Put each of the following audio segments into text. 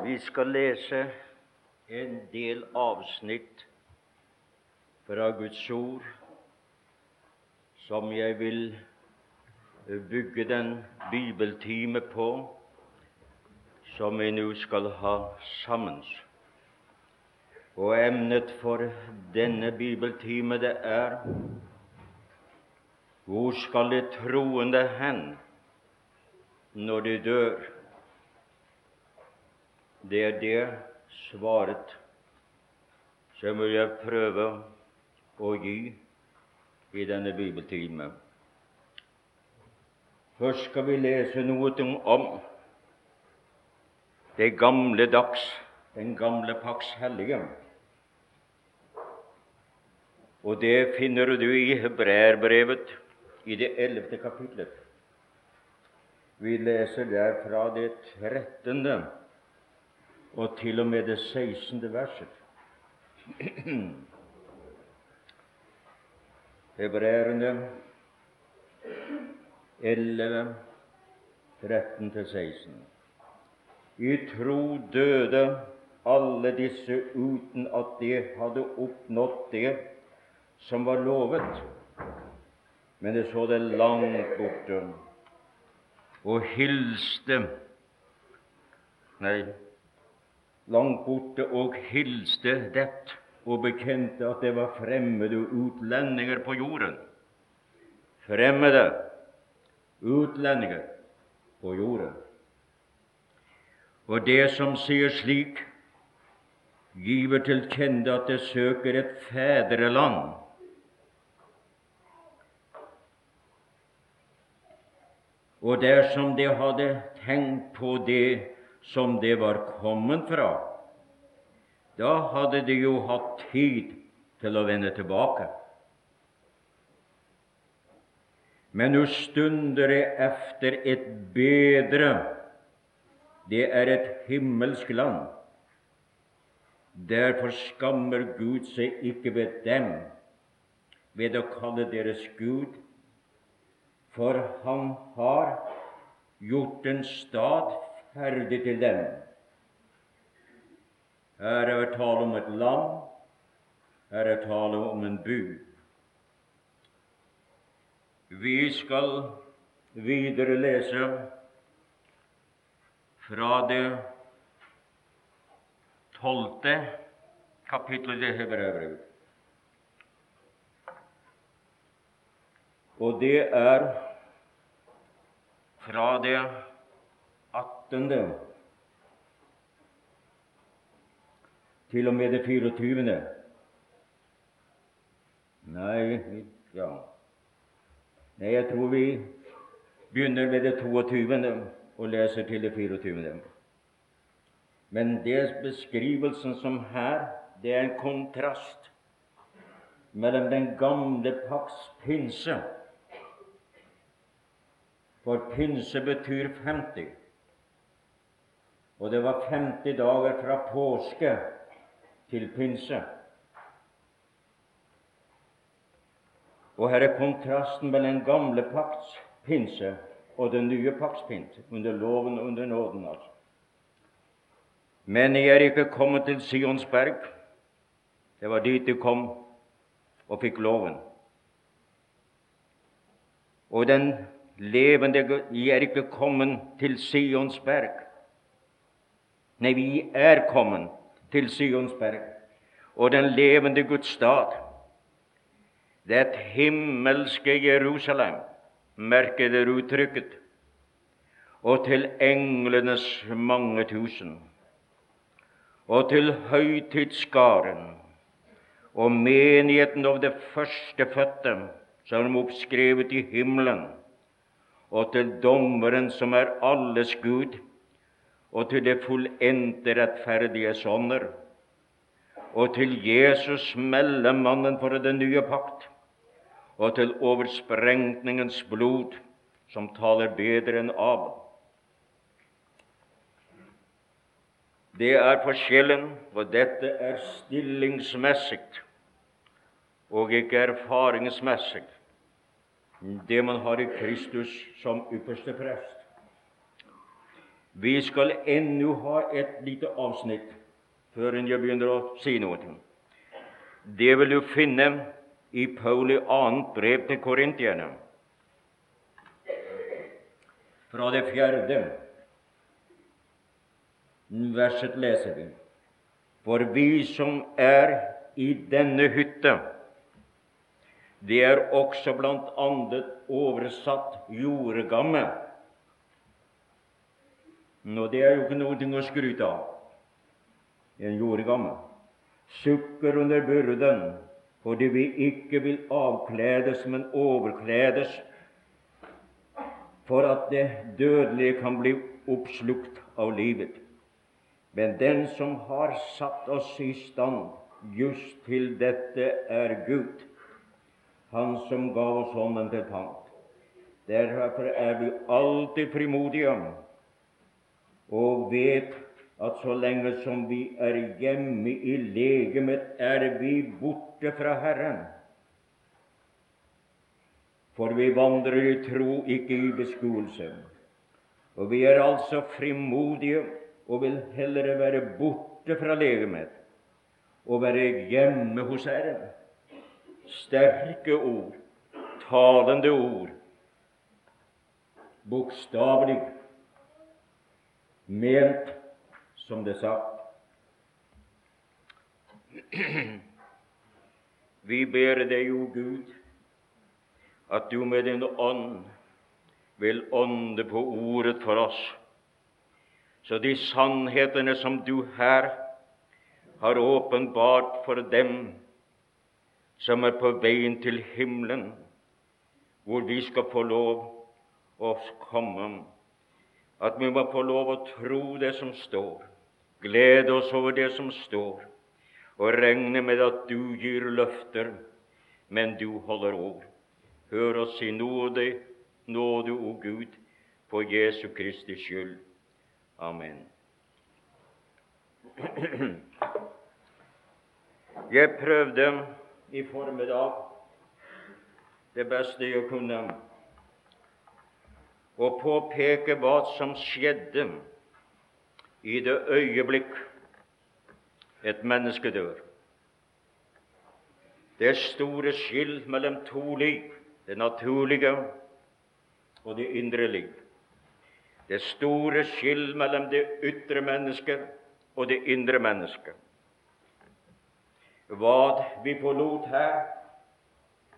Vi skal lese en del avsnitt fra Guds ord som jeg vil bygge den bibeltime på som vi nå skal ha sammen. Og emnet for denne bibeltime det er Hvor skal de troende hen når de dør? Det er det svaret som jeg prøve å gi i denne bibeltime. Først skal vi lese noe om det gamle dags, den gamle paks hellige. Og det finner du i Hebreerbrevet i det ellevte kapitlet. Vi leser der fra det trettende og til og med det 16. verset. Hebreerne 11, 13-16. I tro døde alle disse uten at de hadde oppnådd det som var lovet, men de så det langt borte og hilste Nei, langt borte og hilste det og bekjente at det var fremmede utlendinger på jorden. Fremmede utlendinger på jorden. Og det som sier slik, giver til kjende at det søker et fedreland. Og dersom det hadde tenkt på det som det var kommet fra, da hadde de jo hatt tid til å vende tilbake. Men nå stunder efter et bedre, det er et himmelsk land. Derfor skammer Gud seg ikke ved dem ved å kalle deres Gud, for han har gjort en stad ferdig til dem. Her er det tale om et land, her er det tale om en by. Vi skal videre lese fra det tolvte kapittelet i Hebrevet. Og det er fra det attende til og med det 24. Nei, ja. Nei, jeg tror vi begynner med det 22. og leser til det 24. Men det beskrivelsen som her, det er en kontrast mellom den gamle paks pinse For pinse betyr 50. Og det var 50 dager fra påske til pinse. Og her er kontrasten mellom den gamle pakts pinse og den nye pakts pinse, under loven og under nåden. altså. Men jeg er ikke kommet til Sionsberg. Det var dit de kom og fikk loven. Og den levende Jeg er ikke kommet til Sionsberg. Nei, vi er kommet til Sionsberg og den levende Guds stad. Det himmelske Jerusalem, merker dere uttrykket, og til englenes mange tusen, og til høytidsskaren og menigheten av det førstefødte som er oppskrevet i himmelen, og til dommeren som er alles Gud, og til det fullendte rettferdige ånder, og til Jesus, mellommannen for den nye pakt, og til oversprengningens blod, som taler bedre enn Abel. Det er forskjellen, for dette er stillingsmessig og ikke erfaringsmessig, det man har i Kristus som ypperste prest. Vi skal ennå ha et lite avsnitt før jeg begynner å si noe. Det vil du finne i Pauli annet brev til korintierne. Fra det fjerde verset leser vi. For vi som er i denne hytte, det er også blant annet oversatt jordgamme. Nå, det er jo ikke noe å skryte av, en jordgammel Sukker under byrden fordi vi ikke vil avkledes, men overkledes, for at det dødelige kan bli oppslukt av livet. Men den som har satt oss i stand just til dette, er Gud, Han som gav oss Ånden til pant. Derfor er vi alltid frimodige og vet at så lenge som vi er hjemme i legemet, er vi borte fra Herren. For vi vandrer i tro, ikke i beskuelse. Og vi er altså frimodige og vil heller være borte fra legemet og være hjemme hos Herren. Sterke ord, talende ord, bokstavelig ment som det sa. Vi ber deg, o Gud, at du med din ånd vil ånde på ordet for oss, så de sannhetene som du her har åpenbart for dem som er på veien til himmelen, hvor vi skal få lov å komme at vi må få lov å tro det som står, glede oss over det som står, og regne med at du gir løfter, men du holder ord. Hør oss i nåde, nåde, o Gud, på Jesu Kristi skyld. Amen. Jeg prøvde i formiddag det beste jeg kunne og påpeke hva som skjedde i det øyeblikk et menneske dør. Det store skill mellom to liv, det naturlige og det indre liv. Det store skill mellom det ytre mennesket og det indre mennesket. Hva vi forlot her,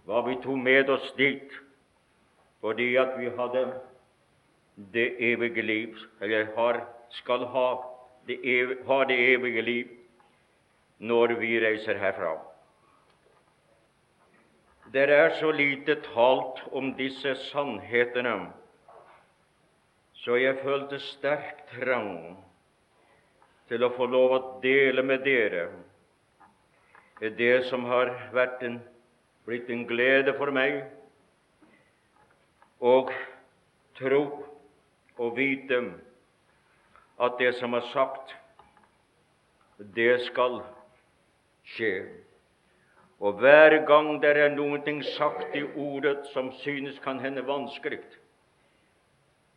hva vi tok med oss dit, fordi at vi hadde det evige liv, eller har, skal ha det, evige, ha det evige liv når vi reiser herfra. Det er så lite talt om disse sannhetene, så jeg følte sterk trang til å få lov å dele med dere det som har vært en, blitt en glede for meg, og tro og vite at det som er sagt, det skal skje. Og hver gang det er noe sagt i ordet som synes kan hende vanskelig,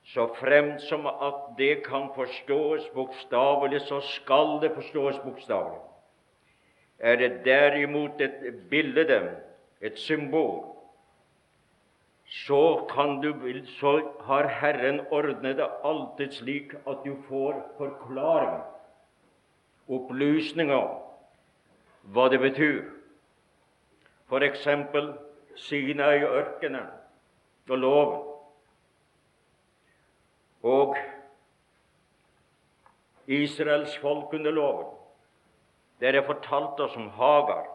så fremt som at det kan forstås bokstavelig, så skal det forstås bokstavelig. Er det derimot et bilde, et symbol, så, du, så har Herren ordnet det alltid slik at du får forklaring, opplysninger, hva det betyr. For eksempel Sinai-ørkenen og loven. Og Israels folk under loven. Det er fortalt oss om Hagar.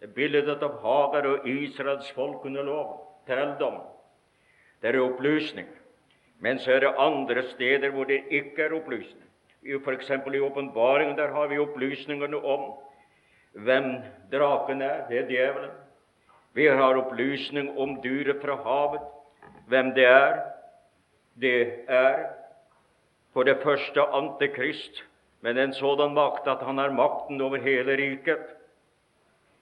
Det er bildet av Hagar og Israels folk under loven. Trelldom. Det er opplysning. Men så er det andre steder hvor det ikke er opplysning. F.eks. i åpenbaringen der har vi opplysningene om hvem draken er. Det er djevelen. Vi har opplysning om dyret fra havet, hvem det er. Det er for det første Antikrist, men en sådan makt at han har makten over hele riket.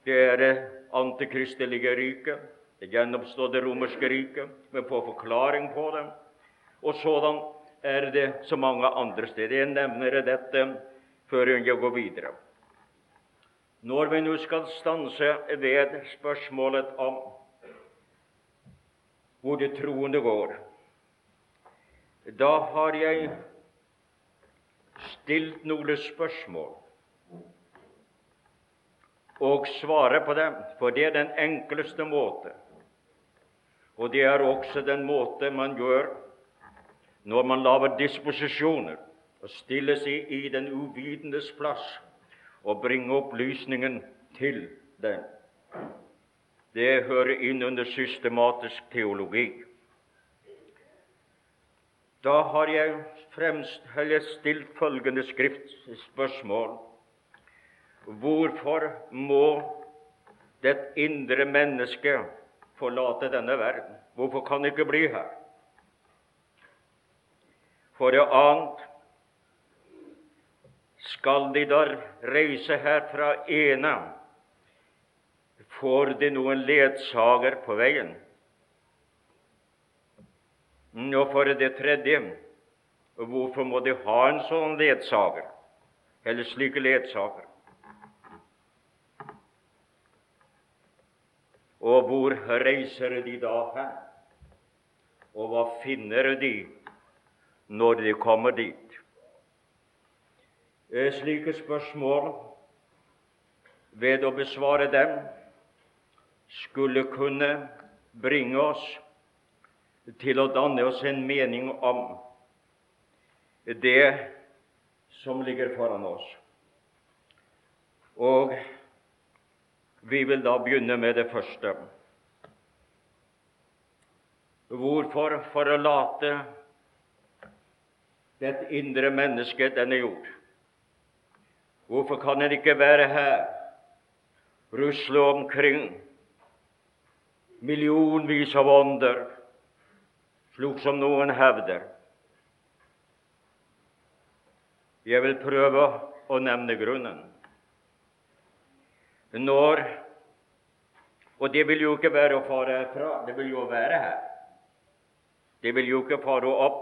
Det er det antikristelige riket det gjenoppståtte romerske riket, men få forklaring på det. Og sådan er det så mange andre steder. Jeg nevner dette før jeg går videre. Når vi nå skal stanse ved spørsmålet om hvor det troende går, da har jeg stilt noen spørsmål og svare på dem, for det er den enkleste måte. Og det er også den måte man gjør når man lager disposisjoner og stiller seg i den uvitendes plass og bringer opplysningen til dem. Det hører inn under systematisk teologi. Da har jeg fremst eller stilt følgende skriftspørsmål Hvorfor må det indre mennesket forlate denne verden? Hvorfor kan det ikke bli her? For det annet skal de da reise her fra ene, får de noen ledsager på veien? Og for det tredje, hvorfor må de ha en sånn ledsager, eller slike ledsager? Og hvor reiser de da hen? Og hva finner de når de kommer dit? Eh, slike spørsmål, ved å besvare dem, skulle kunne bringe oss til å danne oss en mening om det som ligger foran oss. Og vi vil da begynne med det første. Hvorfor forlate det indre mennesket denne jord? Hvorfor kan en ikke være her, rusle omkring millionvis av ånder, slik som noen hevder? Jeg vil prøve å nevne grunnen. Når Og det vil jo ikke være å fare herfra, det vil jo være her. Det vil jo ikke fare opp,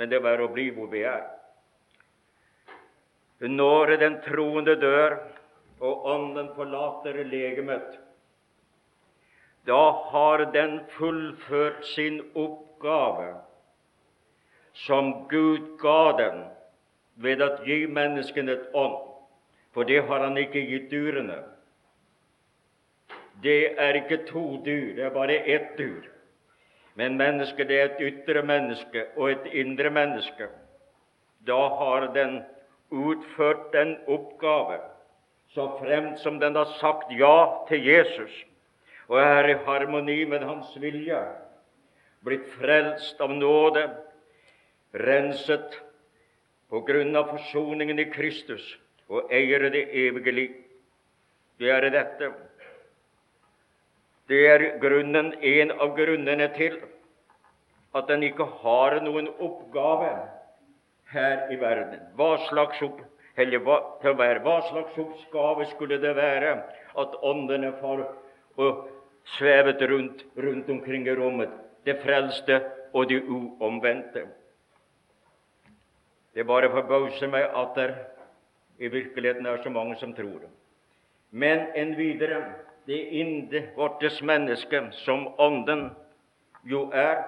men det vil å bli hvor vi er. Når den troende dør og ånden forlater legemet, da har den fullført sin oppgave som Gud ga den ved å gi menneskene et ånd, for det har Han ikke gitt dyrene det er ikke to dyr, det er bare ett dyr. Men mennesket det er et ytre menneske og et indre menneske. Da har den utført den oppgave så fremt som den har sagt ja til Jesus og er i harmoni med hans vilje, blitt frelst av nåde, renset på grunn av forsoningen i Kristus og eier det evige liv. Det er dette det er grunnen, en av grunnene til at den ikke har noen oppgave her i verden. Hva slags, opp, hva, hva slags oppgave skulle det være at åndene får svevet rundt, rundt omkring i rommet, det frelste og de uomvendte? Det bare forbauser meg at det i virkeligheten er så mange som tror det. Men en videre det inde vortes menneske, som Ånden jo er.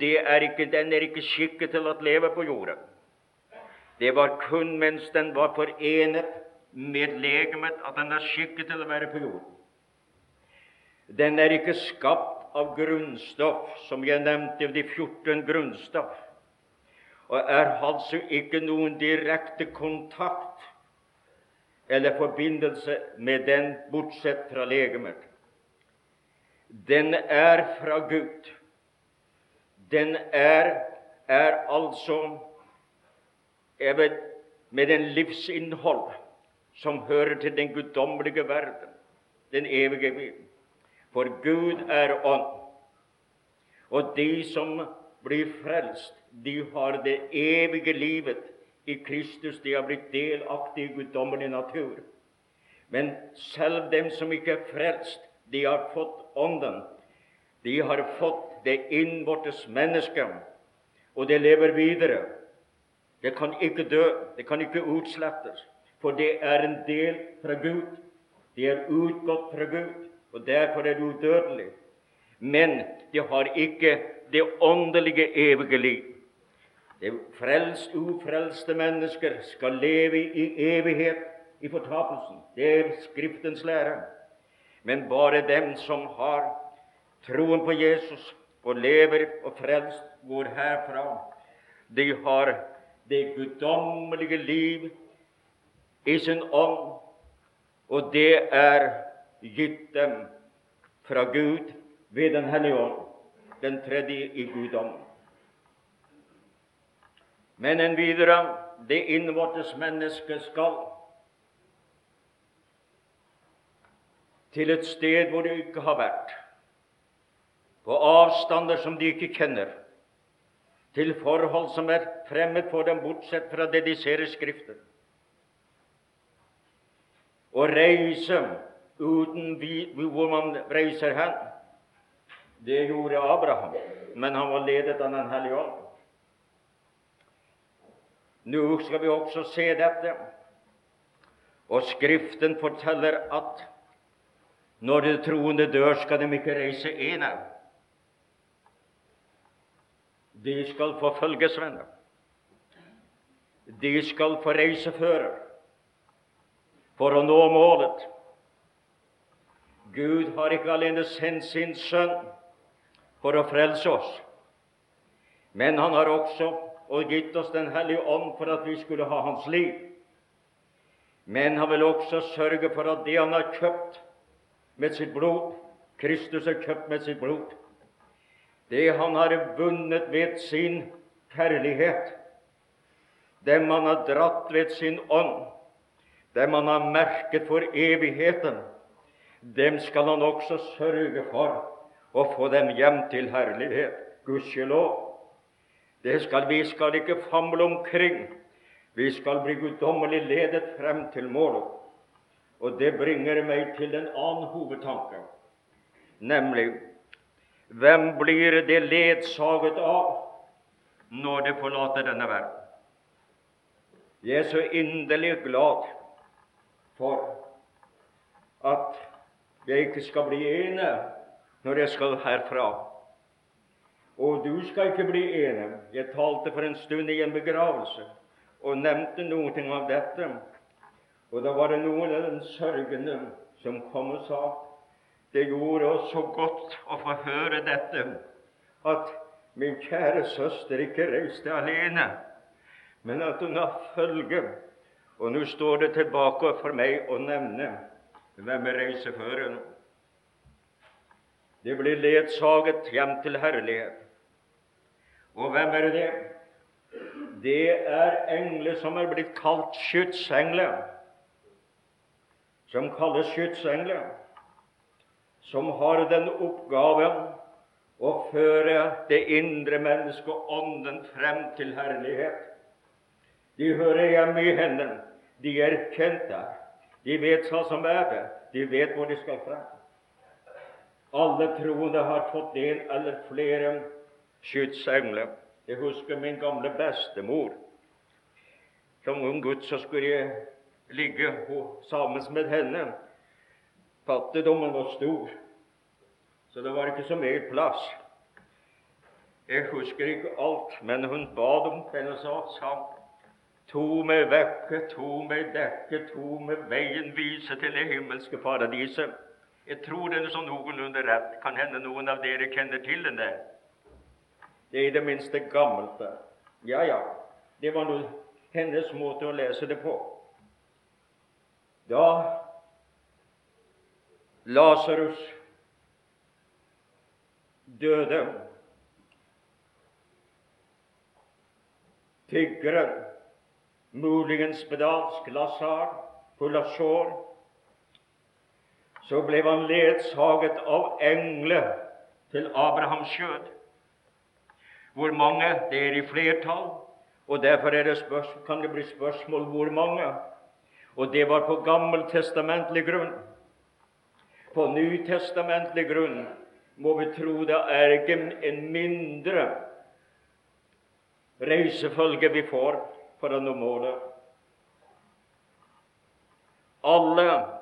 Det er ikke, den er ikke skikket til å leve på jorda. Det var kun mens den var forenet med legemet, at den er skikket til å være på jorden. Den er ikke skapt av grunnstoff, som jeg nevnte, de 14 grunnstoff og er altså ikke noen direkte kontakt eller forbindelse med den, bortsett fra legemet. Den er fra Gud. Den er, er altså med den livsinnhold som hører til den guddommelige verden, den evige verden. For Gud er ånd, og de som blir frelst, de har det evige livet i Kristus. De har blitt delaktige i guddommelig natur. Men selv dem som ikke er frelst, de har fått Ånden. De har fått det innvortes mennesket, og det lever videre. Det kan ikke dø, det kan ikke utslettes, for det er en del fra Gud. Det er utgått fra Gud, og derfor er det udødelig. Men det har ikke det åndelige evige liv. Det frelst, ufrelste mennesker skal leve i evighet i fortapelsen. Det er Skriftens lære. Men bare dem som har troen på Jesus og lever og frelst, går herfra. De har det guddommelige liv i sin ånd, og det er gitt dem fra Gud ved Den hellige ånd, den tredje i guddom. Men en videre det innvortes mennesket skal til et sted hvor det ikke har vært, på avstander som de ikke kjenner, til forhold som er fremmed for dem, bortsett fra det de ser i Skriften. Å reise uten hvor man reiser hen, det gjorde Abraham, men han var ledet av Den hellige ånd. Nå skal vi også se dette, og Skriften forteller at når de troende dør, skal de ikke reise ene. De skal få følgesvenner. De skal få reisefører for å nå målet. Gud har ikke alene sendt sin sønn for å frelse oss, men han har også og gitt oss Den hellige ånd for at vi skulle ha hans liv. Men han vil også sørge for at det han har kjøpt med sitt blod. Kristus har kjøpt med sitt blod. Det han har vunnet ved sin kjærlighet, dem han har dratt ved sin ånd, dem han har merket for evigheten, dem skal han også sørge for å få dem hjem til herlighet. Gudskjelov. Det skal vi skal ikke famle omkring. Vi skal bli guddommelig ledet frem til målet. Og det bringer meg til en annen hovedtanke, nemlig hvem blir det ledsaget av når det forlater denne verden? Jeg er så inderlig glad for at jeg ikke skal bli ene når jeg skal herfra. Og du skal ikke bli ene. Jeg talte for en stund i en begravelse og nevnte noe av dette. Og da var det noen av den sørgende som kom og sa det gjorde oss så godt å få høre dette, at min kjære søster ikke reiste alene, men at hun har følge. Og nå står det tilbake for meg å nevne hvem er reiseføreren. Det blir ledsaget hjem til herlighet. Og hvem er det? Det er engler som er blitt kalt skytsengler som kalles skytsengler, som har den oppgaven å føre det indre mennesket og ånden frem til herlighet. De hører hjemme i hendene. De er kjent der. De vet hva som er det. De vet hvor de skal frem. Alle troende har fått en eller flere skytsengler. Jeg husker min gamle bestemor. Som ung gutt så skulle jeg ligge sammen med henne. Fattigdommen var stor, så det var ikke så mye plass. Jeg husker ikke alt, men hun bad om henne og sa To med vekke, to med dekke, to med veien vise til det himmelske paradiset. Jeg tror den er sånn noenlunde rett. Kan hende noen av dere kjenner til den der. Det er i det minste gammelt. der. Ja, ja, det var nå hennes måte å lese det på. Da Lasarus døde, tiggeren, muligens spedalsk Lasar, full av sår, så ble han ledsaget av engler til Abrahams skjød. Hvor mange? Det er i flertall, og derfor det kan det bli spørsmål hvor mange. Og det var på gammeltestamentlig grunn. På nytestamentlig grunn må vi tro det er en mindre reisefølge vi får for å nå målet. Alle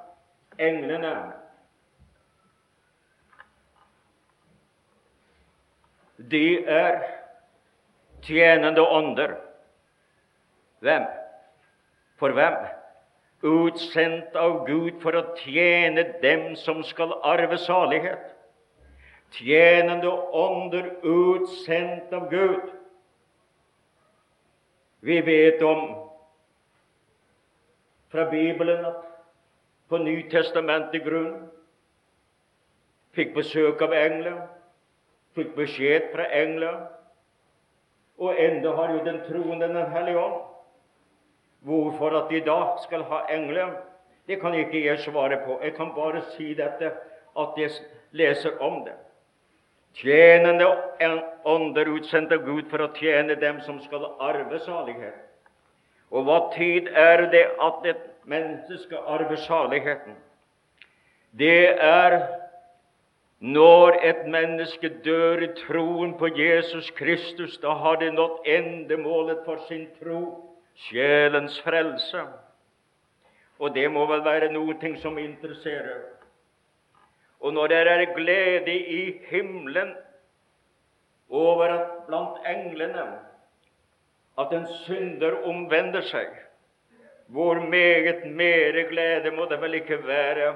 englene de er tjenende ånder. Hvem? For hvem? Utsendt av Gud for å tjene dem som skal arve salighet. Tjenende ånder utsendt av Gud. Vi vet om fra Bibelen at på Nytestamentet grunn fikk besøk av engler, fikk beskjed fra engler, og enda har jo den troende Den hellige ånd. Hvorfor at de da skal ha engler, det kan ikke jeg svare på. Jeg kan bare si dette, at jeg leser om det. Tjenende ånder utsendt av Gud for å tjene dem som skal arve salighet. Og hva tid er det at et menneske skal arve saligheten? Det er når et menneske dør i troen på Jesus Kristus. Da har det nådd endemålet for sin tro, sjelens frelse. Og det må vel være noe som interesserer. Og når det er glede i himmelen over at blant englene at en synder omvender seg, hvor meget mere glede må det vel ikke være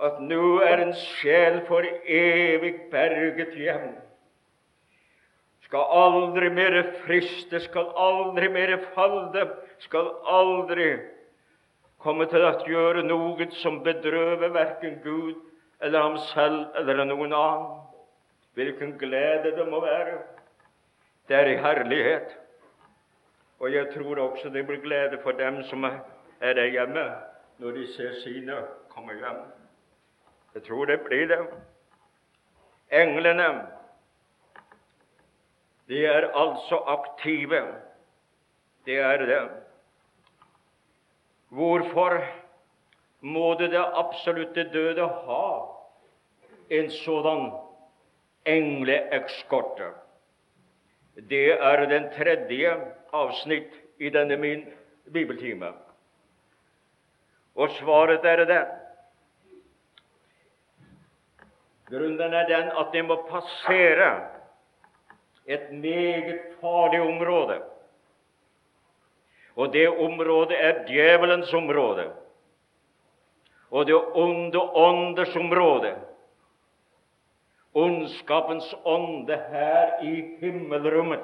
at nå er en sjel for evig berget hjem. Skal aldri mere friste, skal aldri mere falle, skal aldri komme til å gjøre noe som bedrøver verken Gud eller ham selv eller noen annen. Hvilken glede det må være. Det er i herlighet. Og jeg tror også det blir glede for dem som er der hjemme, når de ser sine komme hjem. Jeg tror det blir det. Englene, de er altså aktive. Det er det. Hvorfor må det det absolutte døde ha en sådan engleekskorte. Det er den tredje avsnitt i denne min bibeltime. Og svaret er det. Grunnen er den at det må passere et meget farlig område. Og det området er djevelens område. Og det onde ånders område ondskapens ånde her i himmelrommet.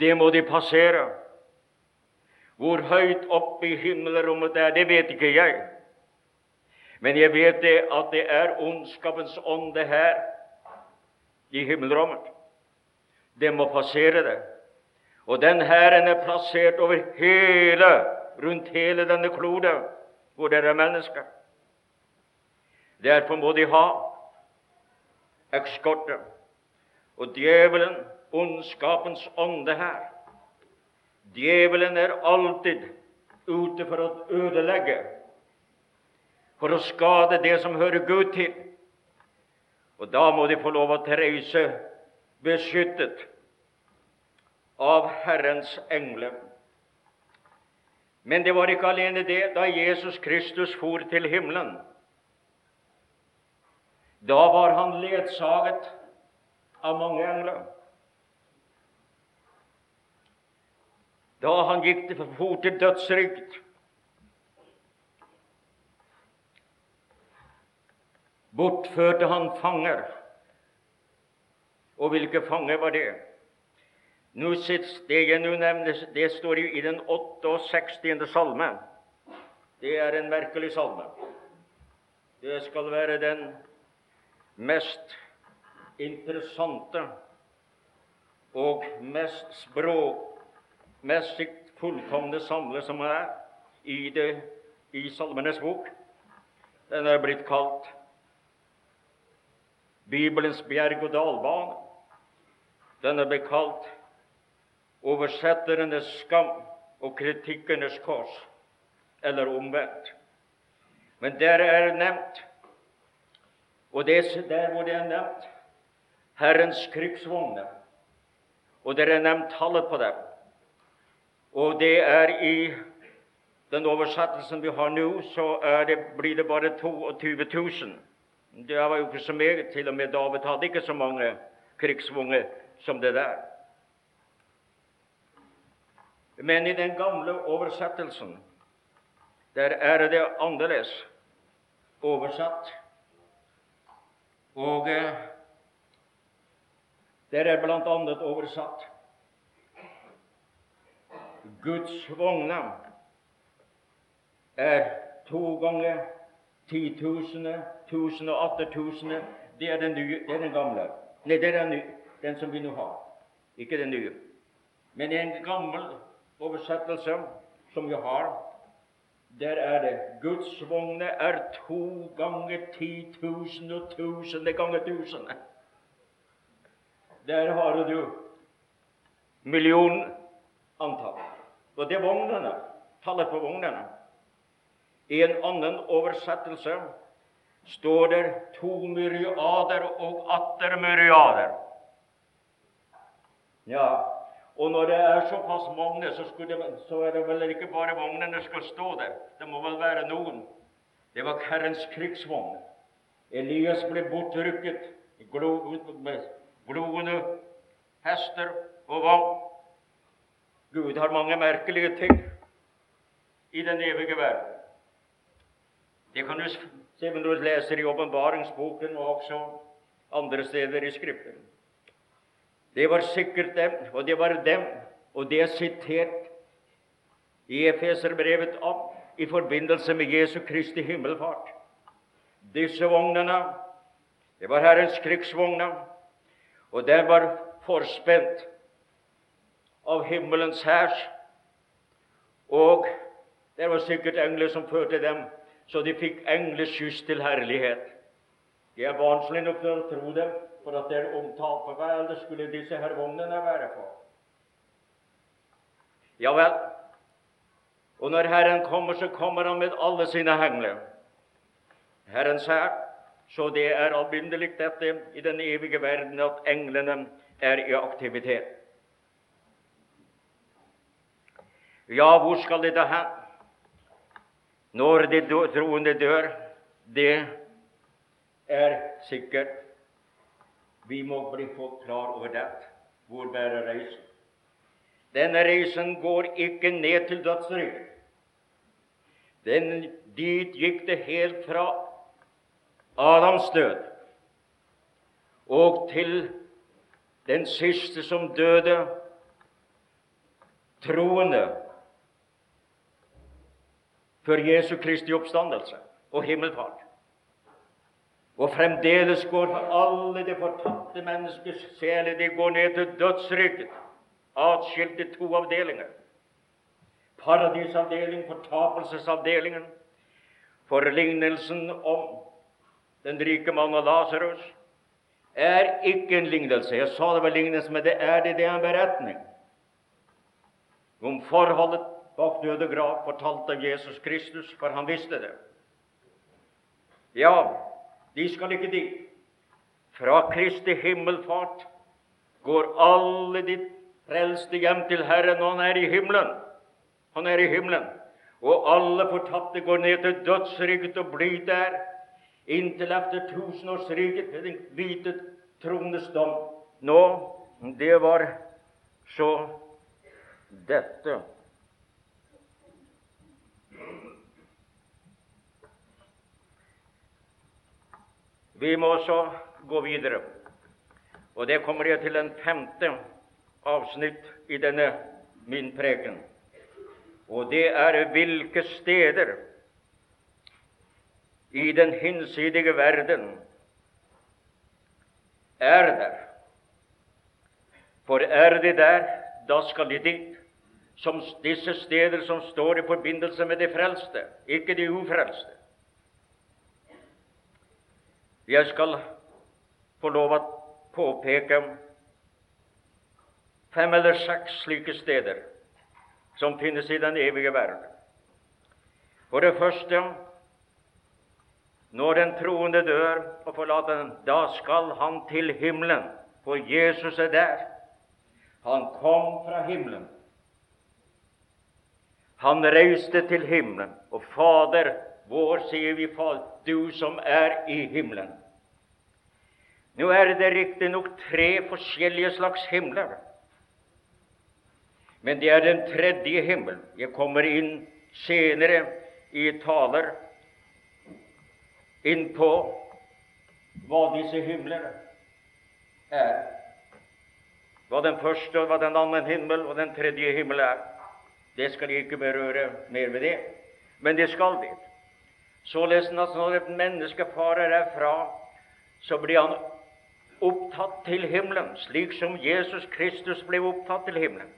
Det må de passere. Hvor høyt oppe i himmelrommet det er, det vet ikke jeg. Men jeg vet det at det er ondskapens ånde her i himmelrommet. Det må passere det. Og den Herren er plassert over hele, rundt hele denne klode hvor det er mennesker. Derfor må de ha ekskorte. Og djevelen, ondskapens ånde her Djevelen er alltid ute for å ødelegge, for å skade det som hører Gud til. Og da må de få lov å reise beskyttet av Herrens engler. Men det var ikke alene det da Jesus Kristus for til himmelen. Da var han ledsaget av mange engler. Da han gikk til for til dødsriket, bortførte han fanger. Og hvilke fanger var det? Nå Det jeg nå nevner, det står jo i den 68. salme. Det er en merkelig salme. Det skal være den mest interessante og mest språkmessig fullkomne samle som er i, det, i Salmenes bok. Den er blitt kalt Bibelens berg-og-dal-bane. Den er blitt kalt Oversetternes skam og kritikkernes kors, eller omvendt. Men der er det nevnt Og det er der hvor det er nevnt Herrens krigsvogner. Og der er nevnt tallet på dem. Og det er i den oversettelsen vi har nå, så det, blir det bare 22 000. Det var jo ikke så meget. Til og med David hadde ikke så mange krigsvonger som det der. Men i den gamle oversettelsen der er det annerledes oversatt. Og eh, der er annet oversatt Guds vogner er to ganger titusende, tusen og attertusene. Det er den, nye, det er den gamle. Nei, det er den, nye, den som vi nå har. Ikke den nye. Men en gammel oversettelse som vi har, der er det Guds vogner er to ganger ti tusen og tusende ganger tusende. Der har du millionantall. Og det er vognene. Tallet på vognene. I en annen oversettelse står det to myriader og atter myriader. Ja, og når det er såpass mange, så, det, så er det vel ikke bare vognene skal stå der. Det må vel være noen. Det var Herrens krigsvogn. Elias ble bortrykket med gloende hester og vogn. Gud har mange merkelige ting i den evige verden. Det kan du se når du leser i åpenbaringsboken og også andre steder i Skriften. Det var sikkert dem, og det var dem, og det er sitert i Efeserbrevet om i forbindelse med Jesu Kristi himmelfart. Disse vognene, det var Herrens krigsvogner, og den var forspent av himmelens hær. og det var sikkert engler som førte dem så de fikk engleskyss til herlighet. Det er vanskelig nok å tro dem, for at det er omtalt for hva ellers skulle disse her vognene være på. Ja vel. Og når Herren kommer, så kommer Han med alle sine hengler. Herrens hær. Så det er alminnelig dette i den evige verden at englene er i aktivitet. Ja, hvor skal det da hen? når de troende dør, det er sikkert. Vi må bli fått klar over det. Hvor bærer reisen? Denne reisen går ikke ned til dødsriket. Dit gikk det helt fra Adams død og til den siste som døde, troende før Jesu Kristi oppstandelse og himmelfart. Og fremdeles går alle de fortapte menneskers sjeler de går ned til dødsriket, atskilt i to avdelinger. Paradisavdelingen, fortapelsesavdelingen, forlignelsen om den rike mann og Lasarus, er ikke en lignelse. Jeg sa det var lignelse, men det er det, det er en beretning om forholdet bak døde grav, fortalt av Jesus Kristus, for han visste det. Ja, de skal ikke dit. Fra Kristi himmelfart går alle de frelste hjem til Herren, og han er i himmelen. Han er i himmelen. Og alle fortapte går ned til dødsriket og blir der inntil etter tusenårsriket til den hvite trones dom. Nå, det var så dette Vi må så gå videre. Og det kommer jeg til en femte avsnitt i denne min preken. Og det er hvilke steder i den hinsidige verden er der. For er de der, da skal de dit. Som disse steder som står i forbindelse med de frelste, ikke de ufrelste. Jeg skal få lov å påpeke fem eller seks slike steder som finnes i den evige verden. For det første Når den troende dør og forlater den, da skal han til himmelen, for Jesus er der. Han kom fra himmelen. Han reiste til himmelen. Og Fader vår, sier vi, Fader, du som er i himmelen. Nå er det riktignok tre forskjellige slags himler. Men det er den tredje himmel. Jeg kommer inn senere i taler inn på hva disse himler er. Hva den første, hva den andre himmel og den tredje himmel er. Det skal jeg ikke berøre mer ved det, men det skal det. Således at når et menneske farer herfra, så blir han opptatt til himmelen, slik som Jesus Kristus ble opptatt til himmelen.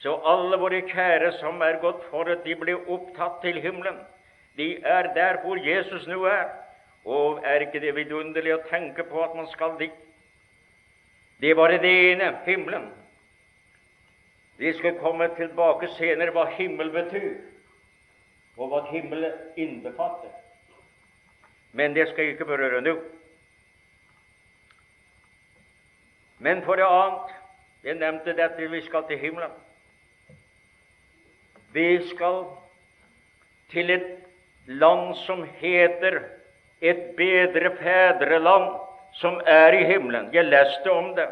Så alle våre kjære som er gått forut, de ble opptatt til himmelen. De er der hvor Jesus nå er. Og er ikke det vidunderlig å tenke på at man skal dit? Det var det ene himmelen. Vi skal komme tilbake senere hva himmel betyr, og hva himmel innbefatter. Men det skal jeg ikke berøre nå. Men for det annet Jeg nevnte dette vi skal til himmelen. Vi skal til et land som heter et bedre fedreland, som er i himmelen. Jeg leste om det.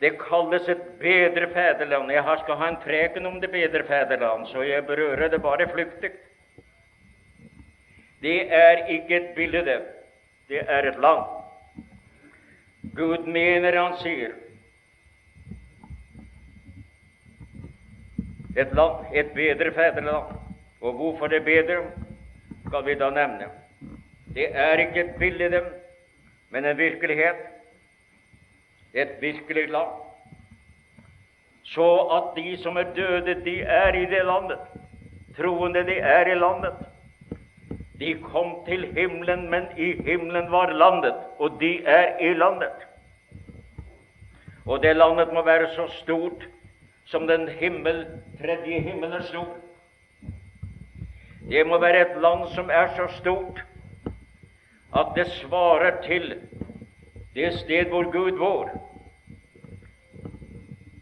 Det kalles et bedre fedreland. Jeg skal ha en preken om det bedre fedreland, så jeg berører det bare flyktig. Det er ikke et bilde, det er et land. Gud mener han sier et land, et bedre fedreland. Og hvorfor det er bedre, skal vi da nevne. Det er ikke et bilde, men en virkelighet. Et virkelig land. Så at de som er døde, de er i det landet. Troende, de er i landet. De kom til himmelen, men i himmelen var landet, og de er i landet. Og det landet må være så stort som den himmel, tredje himmel er stor. Det må være et land som er så stort at det svarer til det sted hvor Gud bor.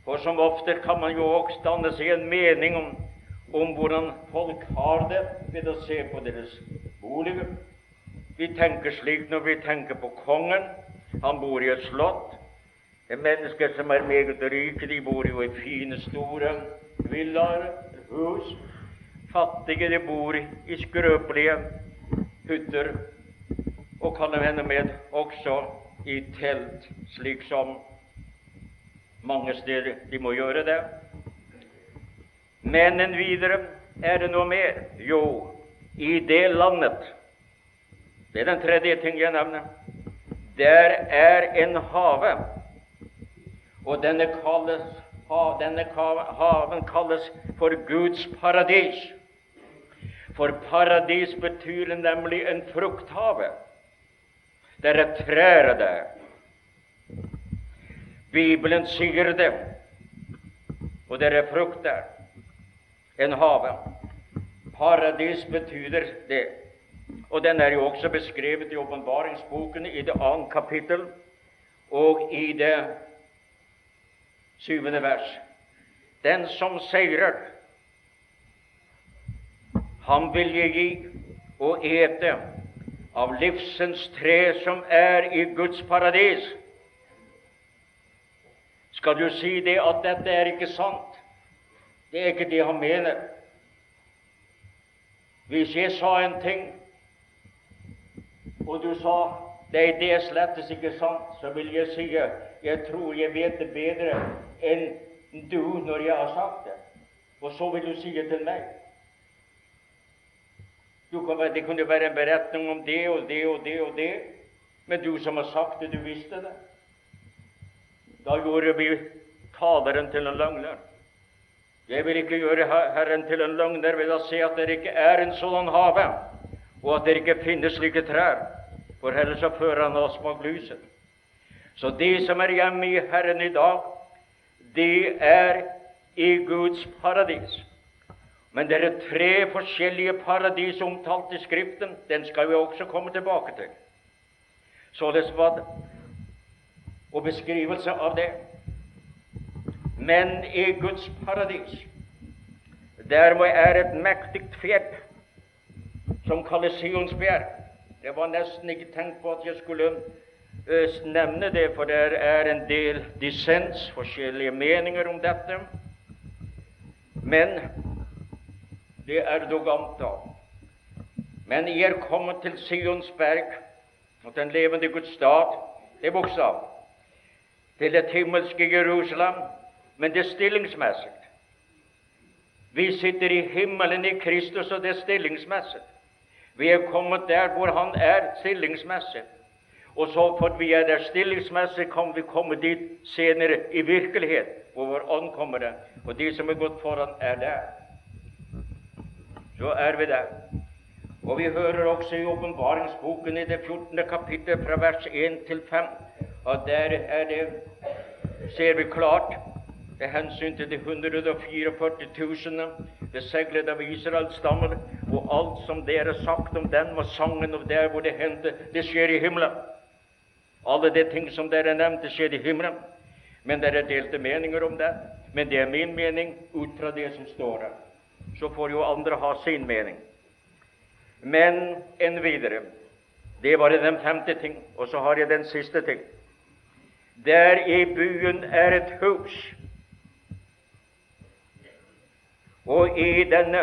For som ofte kan man jo også danne seg en mening om, om hvordan folk har det ved å se på deres boliger. Vi tenker slik når vi tenker på kongen. Han bor i et slott. Det er mennesker som er meget rike. De bor jo i fine, store villaer, hus. Fattige de bor i skrøpelige hytter, og kan hende med også i telt, slik som mange steder de må gjøre det. Men en videre er det noe mer. Jo, i det landet Det er den tredje ting jeg nevner. Der er en have, og denne, kalles, denne haven kalles for Guds paradis. For paradis betyr nemlig en frukthave. Det er trær det. Bibelen sier det, og dere er frukt der. En hage. Paradis betyr det. Og den er jo også beskrevet i åpenbaringsboken i det annet kapittel og i det syvende vers. Den som seirer, Ham vil jeg gi å ete av livsens tre som er i Guds paradis. Skal du si det at dette er ikke sant? Det er ikke det han mener. Hvis jeg sa en ting, og du sa nei, det er slettes ikke sant, så vil jeg si jeg tror jeg vet det bedre enn du når jeg har sagt det. Og så vil du si det til meg. Kan, det kunne være en beretning om det og det og det og det, men du som har sagt det, du visste det. Da gjorde vi taleren til en løgner. Jeg vil ikke gjøre Herren til en løgner ved å si at det ikke er en sånn hage, og at det ikke finnes slike trær, for ellers så fører han oss bak lyset. Så de som er hjemme i Herren i dag, de er i Guds paradis. Men det er tre forskjellige paradis omtalt i Skriften. Den skal vi også komme tilbake til. Således var det og beskrivelse av det. Men i Guds paradis, der hvor er et mektig fjell som kalles Sionsbjerg. Det var nesten ikke tenkt på at jeg skulle uh, nevne det, for det er en del dissens, forskjellige meninger om dette. Men det er antall. Men jeg er kommet til Sionsberg, og den levende Guds stat, det er bokstav, til det himmelske Jerusalem, men det er stillingsmessig. Vi sitter i himmelen i Kristus, og det er stillingsmessig. Vi er kommet der hvor Han er stillingsmessig. Og så for vi er der stillingsmessig, kan vi komme dit senere i virkelighet, hvor vår ånd kommer der. Og de som er gått foran, er der. Så er vi der. Og vi hører også i åpenbaringsboken i det 14. kapittel fra vers 1 til 5 at der er det, ser vi klart med hensyn til de 144 000 beseglede av Israels stammer, og alt som dere sagt om den var sangen og der hvor det hendte, det skjer i himmelen. Alle de ting som dere nevnte, skjer i himmelen. Men det er delte meninger om det. Men det er min mening ut fra det som står her. Så får jo andre ha sin mening. Men enn videre. Det var den femte ting. Og så har jeg den siste ting. Der i byen er et hus Og i denne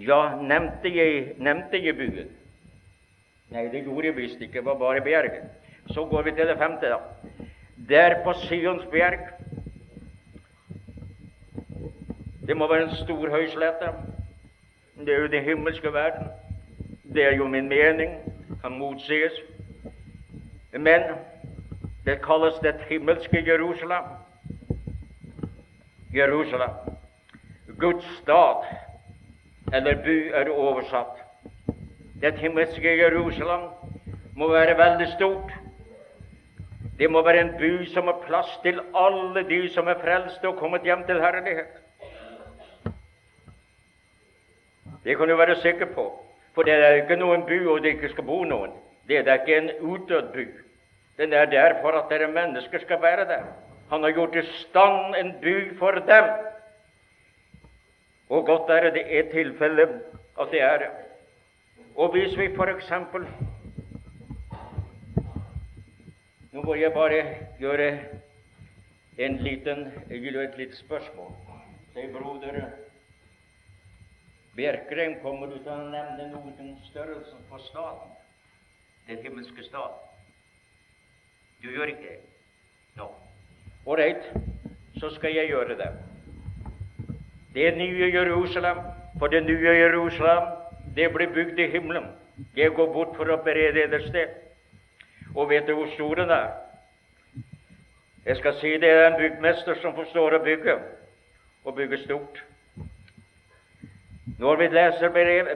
Ja, nevnte jeg, nevnte jeg buen? Nei, det gjorde jeg visst ikke. Det var bare berget. Så går vi til det femte, da. Der på Sions bjerg Det må være en stor høyslette. Det er jo den himmelske verden. Det er jo min mening. Kan motsies. Men det kalles det himmelske Jerusalem. Jerusalem. Guds stad, eller by, er oversatt. Det himmelske Jerusalem må være veldig stort. Det må være en by som har plass til alle de som er frelste og kommet hjem til herlighet. Det kan du være sikker på, for det er ikke noen by hvor det ikke skal bo noen. Det er ikke en utdødd by. Den er der for at dere mennesker skal være der. Han har gjort i stand en by for dem. Og godt er det et tilfelle at det er det. Og hvis vi f.eks. Nå må jeg bare gjøre en liten, et lite spørsmål. Se, broder Bjerkreim, kommer du til å nevne noe om størrelsen på staten? Den himmelske stat? Du gjør ikke det? Nå. Ålreit, så skal jeg gjøre det. Det nye Jerusalem, for det nye Jerusalem, det blir bygd i himmelen. Jeg går bort for å berede et sted. Og vet du hvor stor den er? Jeg skal si det er en byggmester som forstår å bygge, og bygge stort. Når vi leser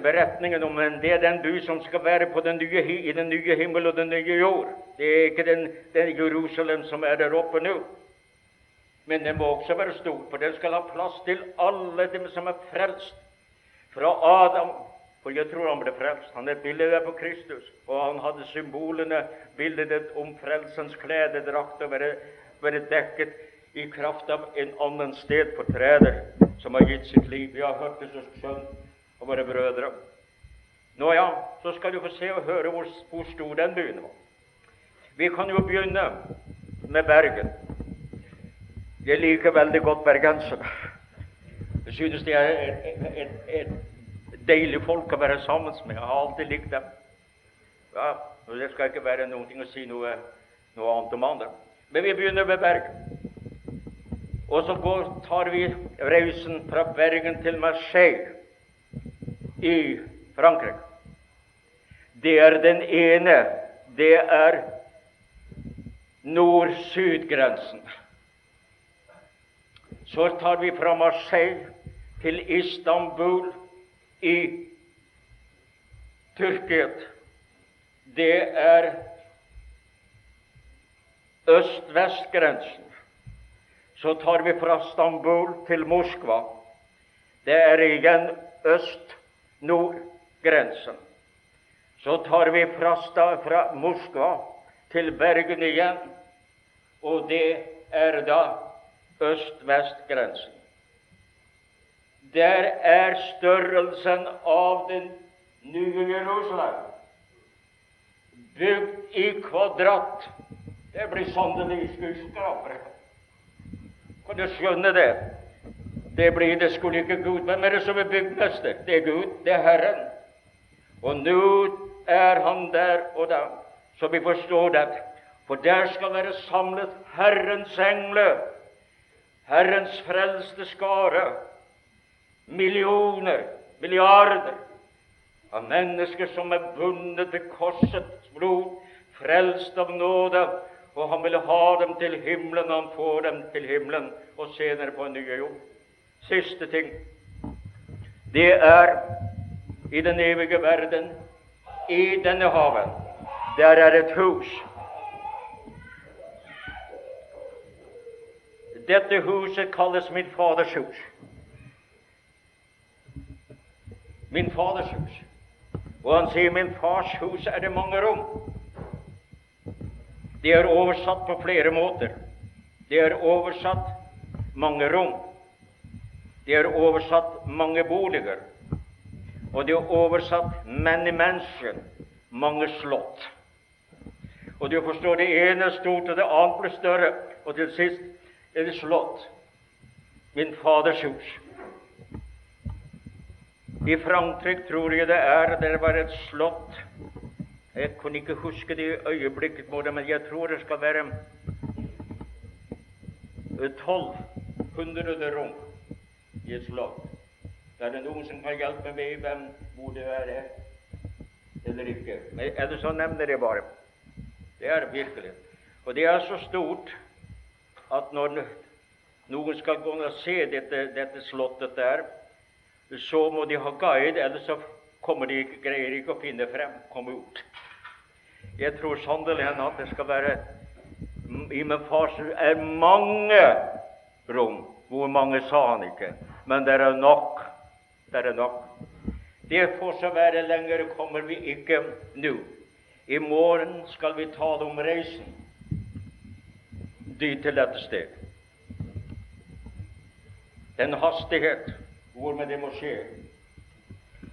beretningen om en, det er den by som skal være den nye, i den nye himmel og den nye jord. Det er ikke den, den Jerusalem som er der oppe nå. Men den må også være stor, for den skal ha plass til alle dem som er frelst. Fra Adam, for jeg tror han ble frelst. Han er bildet på Kristus, og han hadde symbolene, bildet om frelsens klededrakt, og være, være dekket i kraft av en annen sted på stedfortreder som har gitt sitt liv. Vi har hørt det så skjønt og våre brødre. Nå ja, så skal du få se og høre hvor, hvor stor den byen var. Vi kan jo begynne med Bergen. Jeg liker veldig godt bergensere. Jeg synes de er et, et, et, deilig folk å være sammen med. Jeg har alltid likt dem. Ja, Det skal ikke være noe å si noe, noe annet om andre. Men vi begynner med Bergen. Og så går, tar vi reisen fra Bergen til Marseille i Frankrike. Det er den ene. Det er nord-syd-grensen. Så tar vi fra Marseille til Istanbul i Tyrkia. Det er øst-vest-grensen. Så tar vi fra Stambul til Moskva. Det er igjen øst-nord-grensen. Så tar vi fra, fra Moskva til Bergen igjen, og det er da øst-vest-grensen. Der er størrelsen av den nye Jerusalem bygd i kvadrat. Det blir sannelig skyskrapere. Kan du skjønne det? Det blir det skulle ikke Gud. Hvem er det som er byggmester? Det er Gud. Det er Herren. Og nå er Han der og da, så vi forstår det. For der skal være samlet Herrens engler, Herrens frelste skare, millioner, milliarder av mennesker som er bundet til korsets blod, frelst av nåde, og han vil ha dem til himmelen, han får dem til himmelen, og senere på en ny jord. Siste ting det er i den evige verden, i denne haven, der er et hus Dette huset kalles min Faders hus. Min Faders hus. Og han sier min fars hus er det mange rom. Det er oversatt på flere måter. Det er oversatt mange rom. Det er oversatt mange boliger. Og det er oversatt many mansion, mange slott. Og du forstår, det ene er stort, og det andre blir større. Og til sist er det slott. Min Faders hus. I Frankrike tror jeg det er det var et slott. Jeg kunne ikke huske det øyeblikket, men jeg tror det skal være 1200 rom i et slott. Er det noen som kan hjelpe meg hvem hvor det er eller ikke? Eller så nevner jeg bare. Det er virkelig. Og det er så stort at når noen skal gå og se dette, dette slottet der, så må de ha guide, ellers så kommer de, greier de ikke å finne frem, komme ut. Jeg tror sannelig at det skal være I min fars er mange rom. Hvor mange sa han ikke, men det er nok. Det er nok. Det får så være lenger kommer vi ikke nå. I morgen skal vi tale om reisen dit til dette sted. Den hastighet hvormed det må skje,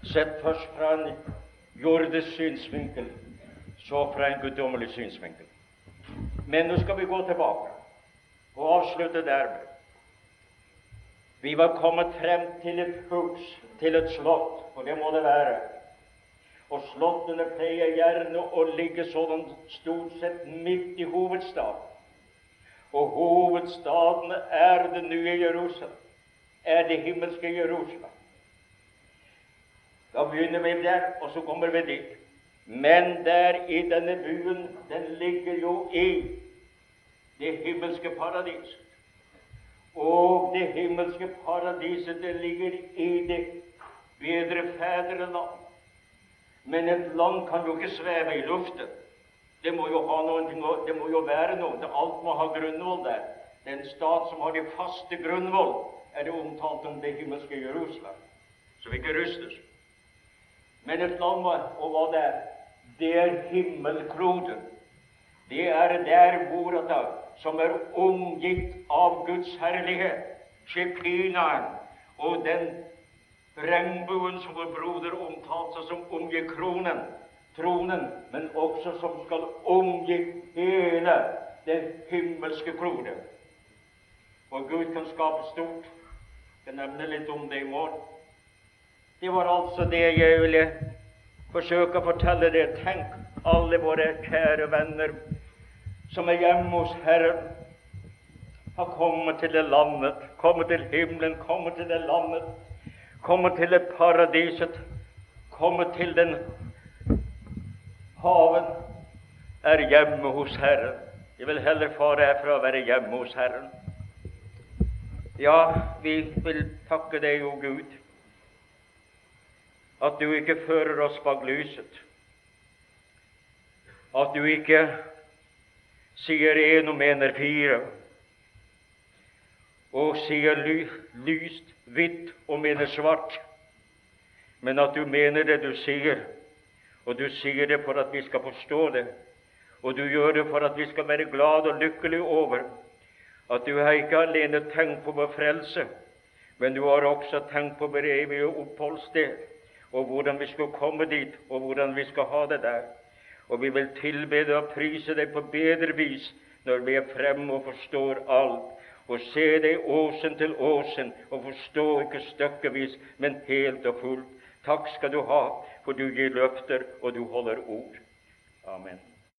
sett først fra en jordisk synsvinkel, så fra en guddommelig synsvinkel. Men nå skal vi gå tilbake og avslutte dermed. Vi var kommet frem til et hus, til et slott, og det må det være. Og slottene pleier gjerne å ligge sånn stort sett midt i hovedstaden. Og hovedstaden er det nye Jerusalem, er det himmelske Jerusalem. Da begynner vi der, og så kommer vi dit. Men der i denne buen, den ligger jo i det himmelske paradis. Og det himmelske paradiset, det ligger i det bedre fedreland. Men et land kan jo ikke sveve i luften. Det må jo noe, det må jo være noe. Alt må ha grunnvoll der. Den stat som har de faste grunnvoll, er det omtalt om det himmelske Jerusalem. Så vi ikke rystes. Men et land, og hva det er, det er himmelkloden. Det er der bordet som er omgitt av Guds herlighet, Shekinaen, og den regnbuen som vår broder omtalte som omgir kronen tronen, men også som skal omgi hele den himmelske klode. Og Gud kan skape stort. Jeg nevner litt om det i morgen. Det var altså det jeg ville forsøke å fortelle dere. Tenk alle våre kjære venner som er hjemme hos Herren, har kommet til det landet, kommet til himmelen, kommet til det landet, kommet til det paradiset, kommet til den Haven er hjemme hos Herren. Jeg vil heller fare herfra å være hjemme hos Herren. Ja, vi vil takke deg, o Gud, at du ikke fører oss bak lyset. At du ikke sier én og mener fire. og sier ly, lyst, hvitt og mener svart, men at du mener det du sier, og du sier det for at vi skal forstå det, og du gjør det for at vi skal være glad og lykkelig over at du har ikke alene tenkt på vår frelse, men du har også tenkt på vår evige oppholdssted, og hvordan vi skal komme dit, og hvordan vi skal ha det der. Og vi vil tilbede og prise deg på bedre vis når vi er fremme og forstår alt, og se deg åsen til åsen og forstå ikke stykkevis, men helt og fullt. Takk skal du ha, for du gir løfter, og du holder ord. Amen.